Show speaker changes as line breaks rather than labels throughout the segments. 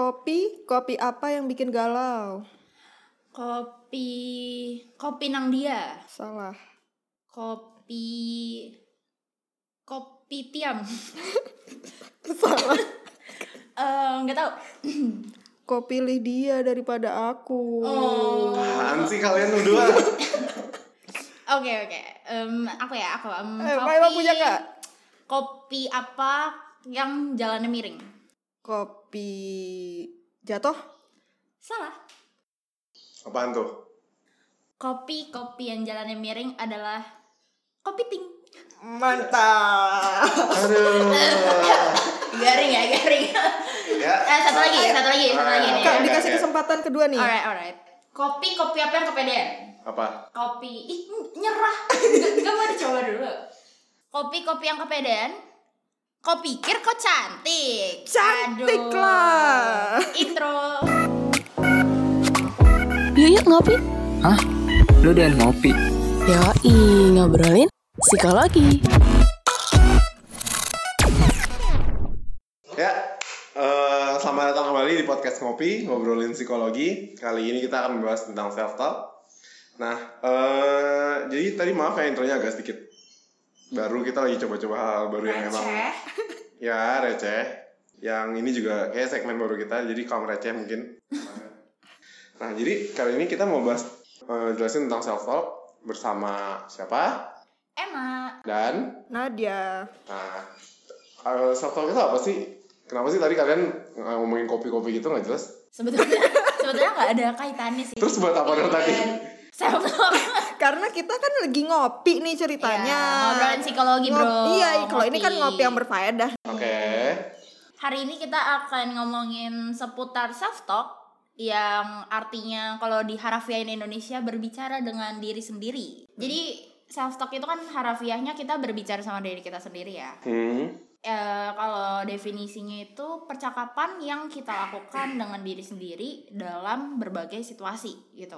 Kopi, kopi apa yang bikin galau?
Kopi kopi nang dia.
Salah.
Kopi kopi tiam.
Salah.
Eh, nggak tahu.
Kau pilih dia daripada aku.
Oh.
Apaan sih kalian berdua?
Oke oke. Em, aku ya aku. Em,
Eh, Maila punya nggak?
Kopi apa yang jalannya miring?
Kopi jatuh?
Salah.
Apaan tuh?
Kopi kopi yang jalannya miring adalah kopi ting.
Mantap.
Aduh.
Garing ya garing.
ya.
eh satu lagi satu lagi satu lagi nih.
Kak, dikasih kesempatan kedua nih.
Alright alright. Kopi kopi apa yang kepedean?
Apa?
kopi ih nyerah Nggak- nggak mau dicoba dulu kopi kopi yang kepedean kau pikir kau cantik
Cantik
Aduh.
lah.
intro
Yuk yuk ngopi.
Hah? Lu dan ngopi?
Yoi, ngobrolin psikologi.
Ya, eh, selamat datang kembali di podcast Ngopi, ngobrolin psikologi. Kali ini kita akan membahas tentang self-talk. Nah, eh, jadi tadi maaf ya intronya agak sedikit baru. Kita lagi coba-coba hal baru yang emang
receh
ya receh. Yang ini juga kayak segmen baru kita, jadi kaum receh mungkin. Nah, jadi kali ini kita mau bahas eh, jelasin tentang self-talk bersama siapa
enak
dan
Nadia.
Nah, uh, self-talk itu apa sih? Kenapa sih tadi kalian uh, ngomongin kopi-kopi gitu nggak jelas?
sebetulnya sebetulnya nggak ada kaitannya sih
Terus buat apa dong tadi?
Self talk
Karena kita kan lagi ngopi nih ceritanya.
Iya, ngobrolin psikologi, bro.
Ngop- Iya, kalau ini kan
Ngopi.
yang berfaedah.
Oke.
hari ini kita akan ngomongin seputar self talk yang artinya kalau di harafiahin Indonesia berbicara dengan diri sendiri. Jadi self talk itu kan harafiahnya kita berbicara sama diri kita sendiri ya.
Hmm.
Eh, kalau definisinya itu percakapan yang kita lakukan dengan diri sendiri dalam berbagai situasi gitu.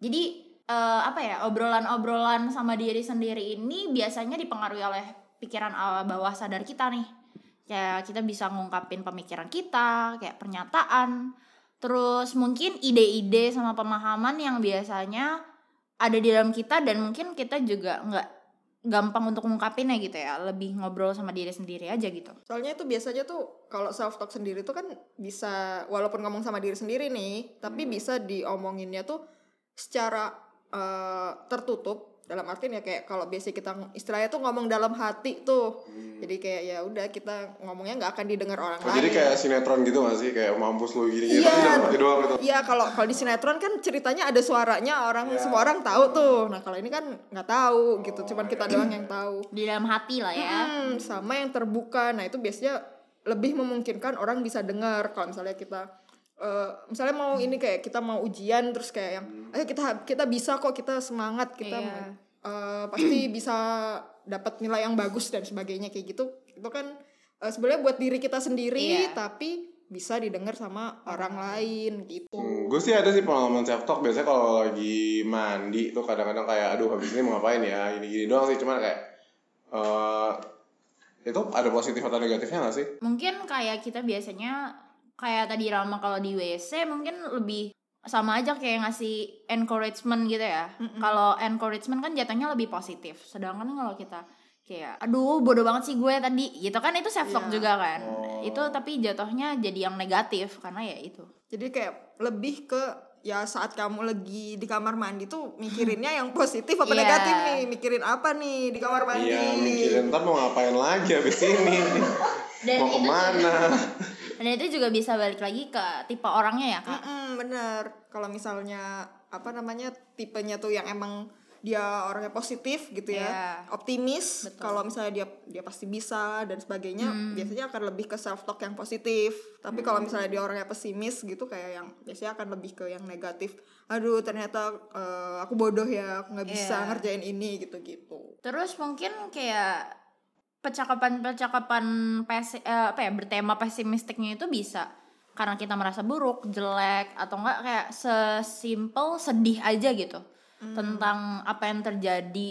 Jadi eh, apa ya obrolan-obrolan sama diri sendiri ini biasanya dipengaruhi oleh pikiran awal bawah sadar kita nih. Kayak kita bisa ngungkapin pemikiran kita, kayak pernyataan, terus mungkin ide-ide sama pemahaman yang biasanya ada di dalam kita dan mungkin kita juga nggak gampang untuk ngungkapinnya gitu ya. Lebih ngobrol sama diri sendiri aja gitu.
Soalnya itu biasanya tuh kalau self talk sendiri tuh kan bisa walaupun ngomong sama diri sendiri nih, tapi bisa diomonginnya tuh secara eh, tertutup dalam artian ya kayak kalau biasa kita istilahnya tuh ngomong dalam hati tuh. Jadi kayak ya udah kita ngomongnya nggak akan didengar orang
Oh,
lain.
jadi kayak sinetron gitu gak sih? Kayak mampus lu gini gitu.
Iya.
Tapi doang gitu.
Iya kalau kalau di sinetron kan ceritanya ada suaranya orang
Iya.
semua orang tahu tuh. Nah kalau ini kan nggak tahu gitu, cuman kita doang yang tahu.
di dalam hati lah ya
Hmm, sama yang terbuka. Nah, itu biasanya lebih memungkinkan orang bisa dengar kalau misalnya kita eh, misalnya mau ini kayak kita mau ujian terus kayak yang ayo kita kita bisa kok kita semangat kita
Iya.
eh, pasti bisa dapat nilai yang bagus dan sebagainya kayak gitu. Itu kan eh, sebenarnya buat diri kita sendiri
Iya.
tapi bisa didengar sama orang lain gitu.
Hmm, gue sih ada sih pengalaman self talk biasanya kalau lagi mandi tuh kadang-kadang kayak aduh habis ini mau ngapain ya gini-gini doang sih cuman kayak eh itu ada positif atau negatifnya gak sih?
mungkin kayak kita biasanya kayak tadi Rama kalau di WC mungkin lebih sama aja kayak ngasih encouragement gitu ya. Kalau encouragement kan jatuhnya lebih positif. Sedangkan kalau kita kayak aduh bodoh banget sih gue tadi gitu kan itu self talk
Iya.
juga kan.
Oh.
itu tapi jatuhnya jadi yang negatif karena ya itu.
Jadi kayak lebih ke ya saat kamu lagi di kamar mandi tuh mikirinnya yang positif apa
Iya.
negatif nih? Mikirin apa nih di kamar mandi?
Iya mikirin ntar mau ngapain lagi habis ini?
Dan
Mau
itu
ke mana
dan itu juga bisa balik lagi ke tipe orangnya ya kak?
Mm-mm, bener. Kalau misalnya apa namanya tipenya tuh yang emang dia orangnya positif gitu ya
Iya.
optimis kalau misalnya dia dia pasti bisa dan sebagainya biasanya akan lebih ke self talk yang positif. Tapi kalau misalnya dia orangnya pesimis gitu kayak yang biasanya akan lebih ke yang negatif. Aduh ternyata eh, aku bodoh ya aku nggak bisa
Iya.
ngerjain ini gitu gitu
Terus mungkin kayak percakapan-percakapan pesi, eh, apa ya bertema pesimistiknya itu bisa. Karena kita merasa buruk, jelek atau enggak kayak sesimpel sedih aja gitu. Tentang apa yang terjadi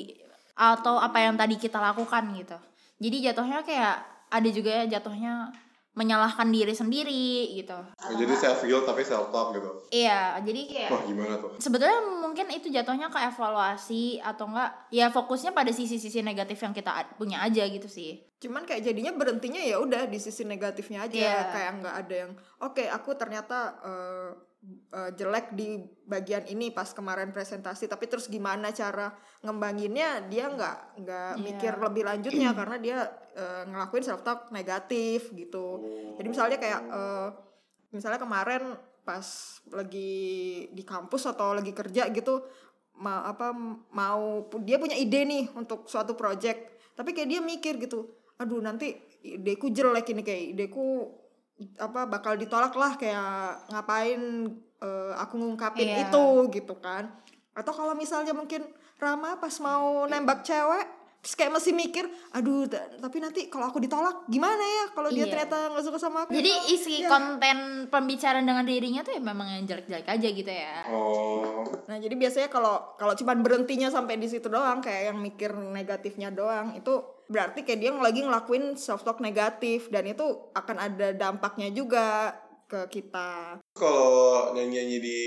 atau apa yang tadi kita lakukan gitu. Jadi jatuhnya kayak ada juga ya jatuhnya menyalahkan diri sendiri gitu
Oh, jadi self guilt tapi self talk gitu.
iya jadi kayak
Wah gimana tuh?
sebetulnya mungkin itu jatuhnya ke evaluasi atau enggak ya fokusnya pada sisi-sisi negatif yang kita punya aja gitu sih
cuman kayak jadinya berhentinya ya udah di sisi negatifnya aja
Iya.
kayak nggak ada yang oke aku ternyata eh, eh, jelek di bagian ini pas kemarin presentasi tapi terus gimana cara ngembanginnya dia nggak nggak
Iya.
mikir lebih lanjutnya karena dia eh, ngelakuin self talk negatif gitu jadi misalnya kayak eh, misalnya kemarin pas lagi di kampus atau lagi kerja gitu ma apa mau dia punya ide nih untuk suatu project tapi kayak dia mikir gitu aduh nanti ideku jelek ini kayak ideku apa bakal ditolak lah kayak ngapain eh, aku ngungkapin
Iya.
itu gitu kan atau kalau misalnya mungkin Rama pas mau nembak cewek terus kayak masih mikir aduh ta- tapi nanti kalau aku ditolak gimana ya kalau dia
Iya.
ternyata nggak suka sama aku
jadi isi
Ya.
konten pembicaraan dengan dirinya tuh ya memang yang jelek-jelek aja gitu ya
Oh,
Nah, jadi biasanya kalau kalau cuman berhentinya sampai di situ doang kayak yang mikir negatifnya doang itu berarti kayak dia lagi ngelakuin self talk negatif dan itu akan ada dampaknya juga ke kita.
kalau nyanyi-nyanyi di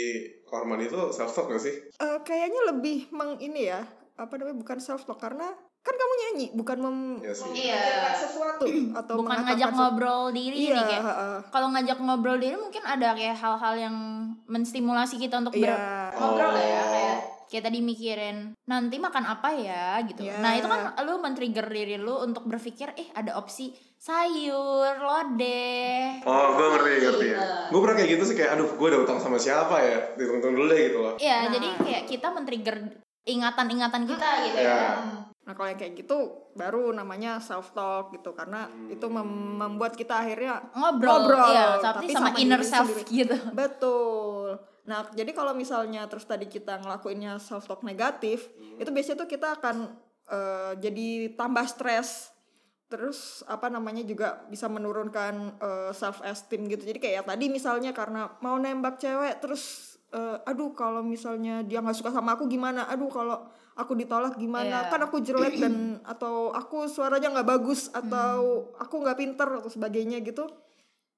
kamar mandi itu self talk gak sih?
Eh, kayaknya lebih meng ini ya, apa namanya bukan self talk karena kan kamu nyanyi bukan mem
Iya sih.
Iya.
sesuatu atau
bukan ngajak ngobrol diri
Iya,
nih kayak
heeh.
kalau ngajak ngobrol diri mungkin ada kayak hal-hal yang menstimulasi kita untuk ber-
Iya.
ngobrol lah ya
Oh.
kayak kayak tadi mikirin nanti makan apa ya gitu.
Iya.
Nah, itu kan lu men-trigger diri lu untuk berpikir eh ada opsi sayur, lodeh.
Oh, gue ngerti, ngerti ya. Gue pernah kayak gitu sih, kayak aduh gue ada utang sama siapa ya? Dihitung-hitung dulu deh gitu loh.
Iya,
Nah.
jadi kayak kita men-trigger ingatan-ingatan kita gitu
Ya.
ya.
Nah kalau yang kayak gitu baru namanya self talk gitu karena itu mem- membuat kita akhirnya
Ngobrol,
Ngobrol,
iya, tapi,
tapi
sama,
sama
inner self
sendiri.
gitu.
Betul. Nah, jadi kalau misalnya terus tadi kita ngelakuinnya self talk negatif, itu biasanya tuh kita akan eh, jadi tambah stres. Terus apa namanya juga bisa menurunkan self esteem gitu. Jadi kayak tadi misalnya karena mau nembak cewek terus eh, aduh kalau misalnya dia nggak suka sama aku gimana? Aduh kalau aku ditolak gimana?
Iya.
Kan aku jelek dan atau aku suaranya nggak bagus atau aku nggak pinter atau sebagainya gitu.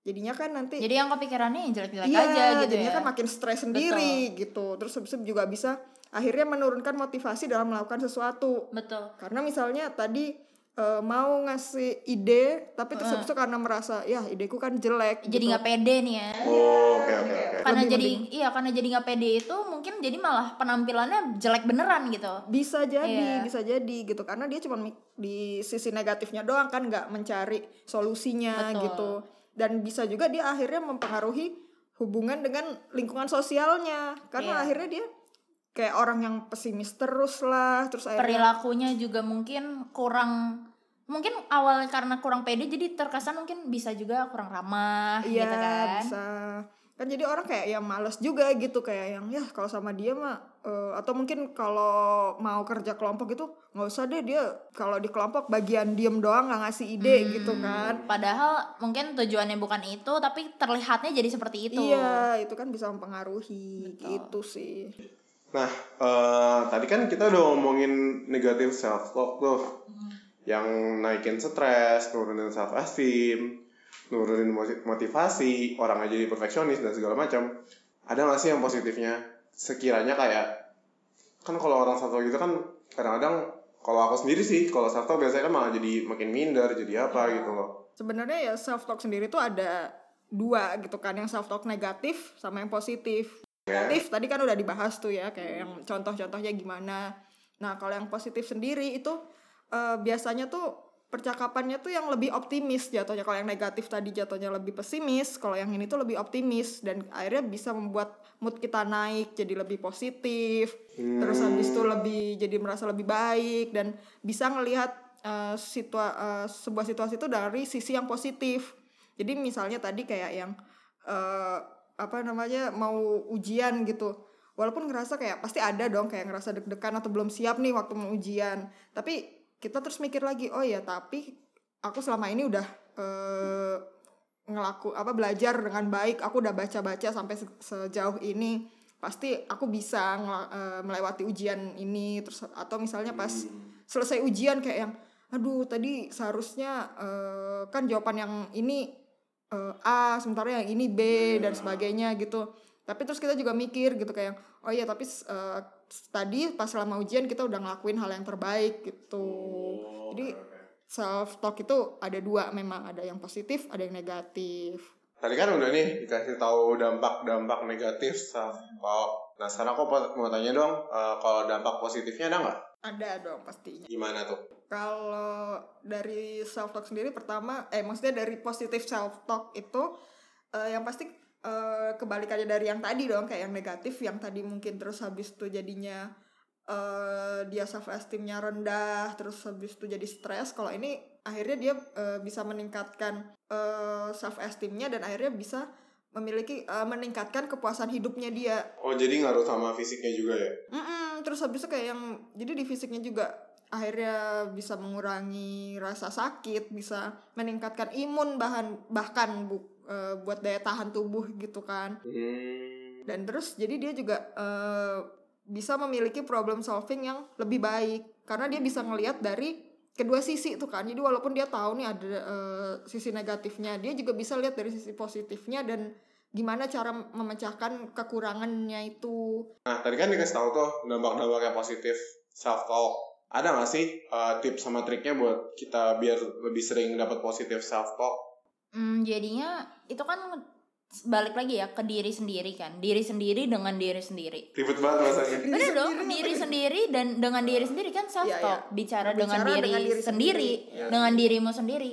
Jadinya kan nanti
Jadi yang kepikirannya yang jelek-jelek
Iya,
aja gitu
jadinya
ya.
kan makin stres sendiri gitu. Terus habis itu juga bisa akhirnya menurunkan motivasi dalam melakukan sesuatu.
Betul.
Karena misalnya tadi eh, mau ngasih ide, tapi terus habis itu karena merasa ya ideku kan jelek.
Jadi
gitu.
nggak pede nih ya.
Oh, oke oke oke.
Karena
Lebih
jadi iya karena jadi nggak pede itu mungkin jadi malah penampilannya jelek beneran gitu.
bisa jadi,
Iya.
bisa jadi gitu. Karena dia cuma di sisi negatifnya doang kan nggak mencari solusinya
Betul.
gitu. Dan bisa juga dia akhirnya mempengaruhi hubungan dengan lingkungan sosialnya. Karena
Iya.
akhirnya dia kayak orang yang pesimis terus lah, terus akhirnya
Perilakunya juga mungkin kurang mungkin awal karena kurang pede jadi terkesan mungkin bisa juga kurang ramah
Iya
gitu kan.
bisa kan jadi orang kayak yang males juga gitu kayak yang ya kalau sama dia mah eh, atau mungkin kalau mau kerja kelompok gitu nggak usah deh dia kalau di kelompok bagian diem doang nggak ngasih ide
Hmm.
gitu kan
Padahal mungkin tujuannya bukan itu tapi terlihatnya jadi seperti itu.
iya itu kan bisa mempengaruhi
Betul.
gitu sih
Nah, eh, tadi kan kita udah ngomongin negatif self talk tuh. Yang naikin stres, nurunin self esteem, nurunin motivasi, orang aja jadi perfeksionis dan segala macam. Ada gak sih yang positifnya? Sekiranya kayak kan kalau orang self talk gitu kan kadang-kadang kalau aku sendiri sih kalau self talk biasanya kan malah jadi makin minder, jadi apa gitu loh.
sebenarnya ya self talk sendiri tuh ada dua gitu kan yang self talk negatif sama yang positif. Negatif tadi kan udah dibahas tuh ya kayak yang contoh-contohnya gimana. Nah kalau yang positif sendiri itu eh, biasanya tuh percakapannya tuh yang lebih optimis jatuhnya. Kalau yang negatif tadi jatuhnya lebih pesimis kalau yang ini tuh lebih optimis. Dan akhirnya bisa membuat mood kita naik jadi lebih positif. Terus habis itu lebih jadi merasa lebih baik. Dan bisa ngelihat eh, situa eh, sebuah situasi itu dari sisi yang positif. Jadi misalnya tadi kayak yang apa namanya mau ujian gitu. Walaupun ngerasa kayak pasti ada dong kayak ngerasa deg-degan atau belum siap nih waktu mau ujian. Tapi kita terus mikir lagi oh ya tapi aku selama ini udah eh, ngelaku apa belajar dengan baik. Aku udah baca-baca sampai se- sejauh ini. Pasti aku bisa eh, melewati ujian ini. Terus atau misalnya pas selesai ujian kayak yang aduh tadi seharusnya eh, kan jawaban yang ini eh, A sementara yang ini B dan sebagainya gitu. Tapi terus kita juga mikir gitu kayak oh iya tapi eh, tadi pas selama ujian kita udah ngelakuin hal yang terbaik gitu. Jadi self talk itu ada dua memang ada yang positif ada yang negatif.
Tadi kan udah nih dikasih tahu dampak-dampak negatif self talk. Nah sekarang aku mau tanya dong, eh, kalau dampak positifnya ada nggak?
ada dong pastinya
Gimana tuh?
Kalau dari self talk sendiri pertama eh maksudnya dari positif self talk itu eh, yang pasti eh, kebalikannya dari yang tadi dong kayak yang negatif yang tadi mungkin terus habis itu jadinya eh dia self esteemnya rendah terus habis itu jadi stres kalau ini akhirnya dia eh, bisa meningkatkan eh, self esteemnya dan akhirnya bisa memiliki eh, meningkatkan kepuasan hidupnya dia
Oh jadi ngaruh sama fisiknya juga ya?
Mm-mm, terus habis itu kayak yang jadi di fisiknya juga akhirnya bisa mengurangi rasa sakit, bisa meningkatkan imun bahan bahkan bu, eh, buat daya tahan tubuh gitu kan.
Hmm.
Dan terus jadi dia juga eh, bisa memiliki problem solving yang lebih baik karena dia bisa ngelihat dari kedua sisi tuh kan. Jadi walaupun dia tahu nih ada eh, sisi negatifnya, dia juga bisa lihat dari sisi positifnya dan gimana cara memecahkan kekurangannya itu.
Nah tadi kan dikasih tahu tuh dampak-dampak yang positif self talk. Ada nggak sih eh, tips sama triknya buat kita biar lebih sering dapat positif self talk?
Hmm, jadinya itu kan balik lagi ya ke diri sendiri kan diri sendiri dengan diri sendiri
Ribet banget rasanya.
Bener dong, diri sendiri dan dengan diri sendiri kan self
Iya,
talk, bicara
Berbicara
dengan diri,
dengan diri
sendiri,
sendiri.
Iya.
dengan dirimu sendiri.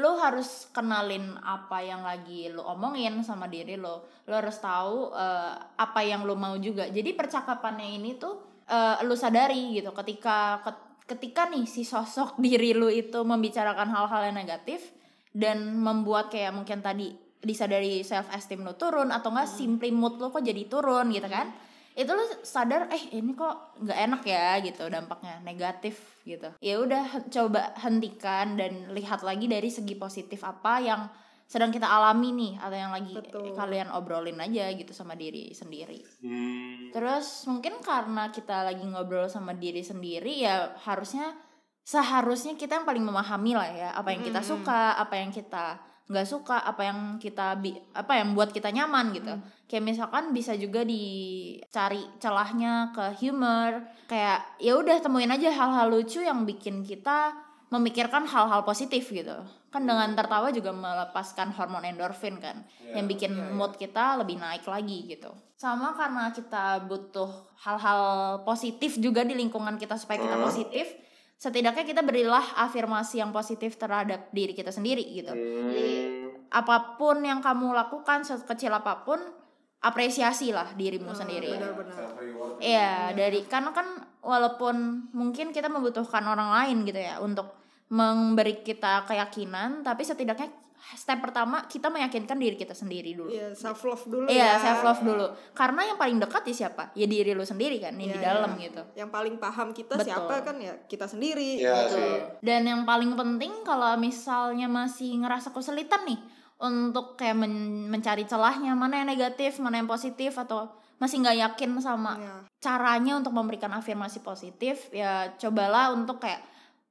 Lo harus kenalin apa yang lagi lo omongin sama diri lo. Lo harus tahu eh, apa yang lo mau juga. Jadi percakapannya ini tuh eh, lo sadari gitu. Ketika ket- ketika nih si sosok diri lo itu membicarakan hal-hal yang negatif dan membuat kayak mungkin tadi disadari self esteem lo turun atau enggak simply mood lo kok jadi turun gitu kan itu lo sadar eh ini kok nggak enak ya gitu dampaknya negatif gitu ya udah coba hentikan dan lihat lagi dari segi positif apa yang sedang kita alami nih atau yang lagi
Betul.
kalian obrolin aja gitu sama diri sendiri
Hmm.
Terus mungkin karena kita lagi ngobrol sama diri sendiri ya harusnya seharusnya kita yang paling memahami lah ya apa yang kita suka, apa yang kita nggak suka, apa yang kita bi apa yang buat kita nyaman gitu. Kayak misalkan bisa juga dicari celahnya ke humor, kayak ya udah temuin aja hal-hal lucu yang bikin kita memikirkan hal-hal positif gitu. Kan dengan tertawa juga melepaskan hormon endorfin kan, yang bikin mood kita lebih naik lagi gitu. Sama karena kita butuh hal-hal positif juga di lingkungan kita supaya kita
Hmm.
positif, setidaknya kita berilah afirmasi yang positif terhadap diri kita sendiri gitu.
Hmm.
Apa pun yang kamu lakukan sekecil apa pun, apresiasi lah dirimu sendiri.
Benar-benar.
Iya, dari karena kan walaupun mungkin kita membutuhkan orang lain gitu ya untuk memberi kita keyakinan, tapi setidaknya step pertama kita meyakinkan diri kita sendiri dulu.
Iya, self love dulu
Iya,
ya.
self love dulu. Karena yang paling dekat ya siapa? Ya diri lu sendiri kan, yang
Iya,
di dalam
iya.
gitu.
Yang paling paham kita
Betul.
siapa kan ya kita sendiri.
Iya
gitu.
sih.
Dan yang paling penting kalau misalnya masih ngerasa kesulitan nih untuk kayak men- mencari celahnya mana yang negatif, mana yang positif atau masih nggak yakin sama
Iya.
caranya untuk memberikan afirmasi positif, ya cobalah untuk kayak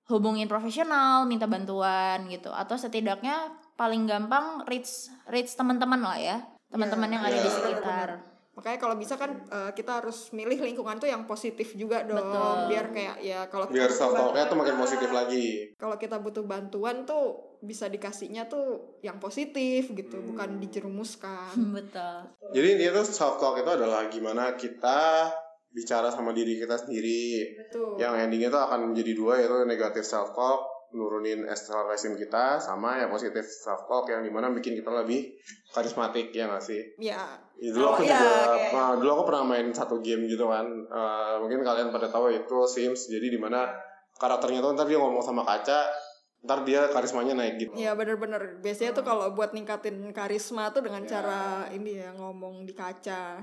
hubungin profesional, minta bantuan gitu atau setidaknya paling gampang reach reach teman-teman lah ya. Teman-teman yang ada
iya,
di sekitar.
Makanya kalau bisa kan eh, kita harus milih lingkungan tuh yang positif juga dong.
Betul.
Biar kayak ya kalau
Biar self talknya tuh makin positif lagi.
Kalau kita butuh bantuan tuh bisa dikasihnya tuh yang positif gitu,
Hmm.
bukan dijerumuskan.
Betul.
Jadi dia tuh self talk itu adalah gimana kita bicara sama diri kita sendiri.
Tuh.
Yang endingnya tuh akan menjadi dua yaitu negatif self talk, nurunin esteem kita, sama yang positif self talk yang di mana bikin kita lebih karismatik ya nggak sih?
Ya.
Ya, dulu aku
Oh, iya,
juga,
kayak-
nah, dulu aku pernah main satu game gitu kan. Eh, mungkin kalian pada tahu itu Sims. Jadi di mana karakternya tuh ntar dia ngomong sama kaca, ntar dia karismanya naik gitu.
Ya bener-bener Biasanya tuh kalau buat ningkatin karisma tuh dengan
Ya.
cara ini ya ngomong di kaca.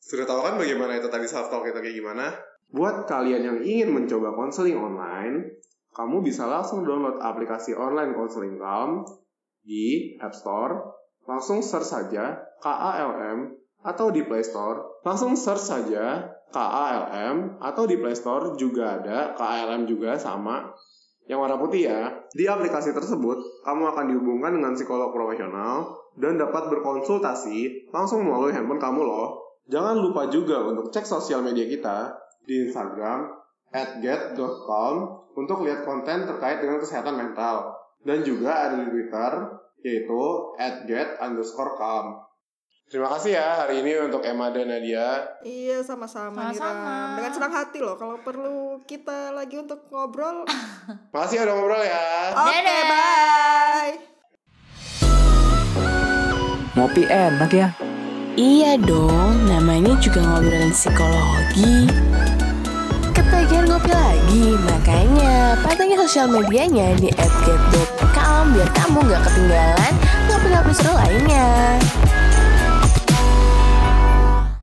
Sudah tahu kan bagaimana itu tadi self talk itu kayak gimana? Buat kalian yang ingin mencoba konseling online, kamu bisa langsung download aplikasi online konseling Calm di App Store. Langsung search saja KALM atau di Play Store. Langsung search saja KALM atau di Play Store juga ada KALM juga sama. yang warna putih ya. Di aplikasi tersebut, kamu akan dihubungkan dengan psikolog profesional dan dapat berkonsultasi langsung melalui handphone kamu loh. Jangan lupa juga untuk cek sosial media kita di Instagram @get.com untuk lihat konten terkait dengan kesehatan mental. Dan juga ada di Twitter yaitu @get_com. Terima kasih ya hari ini untuk Emma dan Nadia.
Iya sama-sama. Dengan senang hati loh kalau perlu kita lagi untuk ngobrol.
Makasih ya udah ngobrol ya.
Oke,
Dadah.
bye.
Ngopi enak ya.
Iya dong, namanya juga ngobrolin psikologi. Lagi, makanya pantengin sosial medianya di @get.com biar kamu nggak ketinggalan ngopi-ngopi seru lainnya.